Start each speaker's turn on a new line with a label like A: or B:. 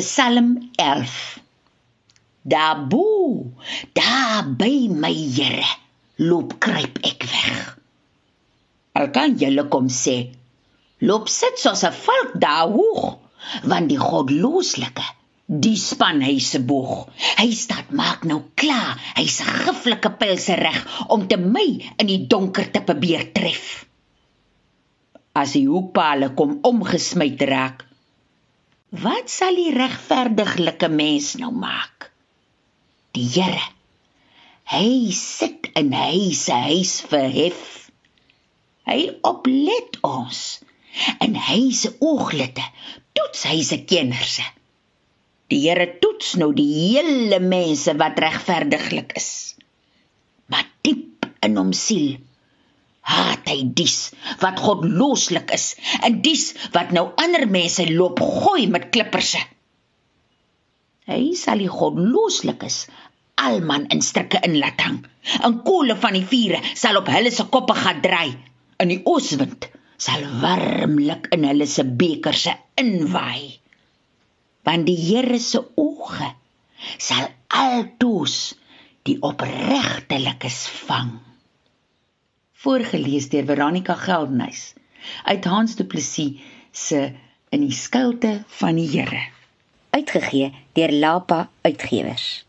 A: Psalm 11 Daarbo, daar by my Here, loop kruip ek weg. Al kan julle kom sê, loop sit soos 'n valk daar hoog, want die godlooslike, die span hy se boog. Hy staan maak nou klaar, hy's 'n giflike pelse reg om te my in die donker te probeer tref. As die hoekpale kom omgesmyt raak, Wat sal die regverdiglike mens nou maak? Die Here. Hy sit in hy se huis verhef. Hy oplet ons en hy se ooglede toets hy se kenners. Die Here toets nou die hele mense wat regverdiglik is. Maar diep in hom siel haat hy dies wat godlooslik is en dies wat nou ander mense loop gooi met klipperse. Hy sal die godlooslikes alman in strikke inlaat hang. En kole van die vure sal op hulle se koppe gaan draai. In die ooswind sal warmlik in hulle se bekers se inwaai. Want die Here se oë sal altoos die opregtelikes vang voorgeles deur Veronica Geldenhuys uit Hans Du Plessis se in die skuilte van die Here
B: uitgegee deur Lapa Uitgewers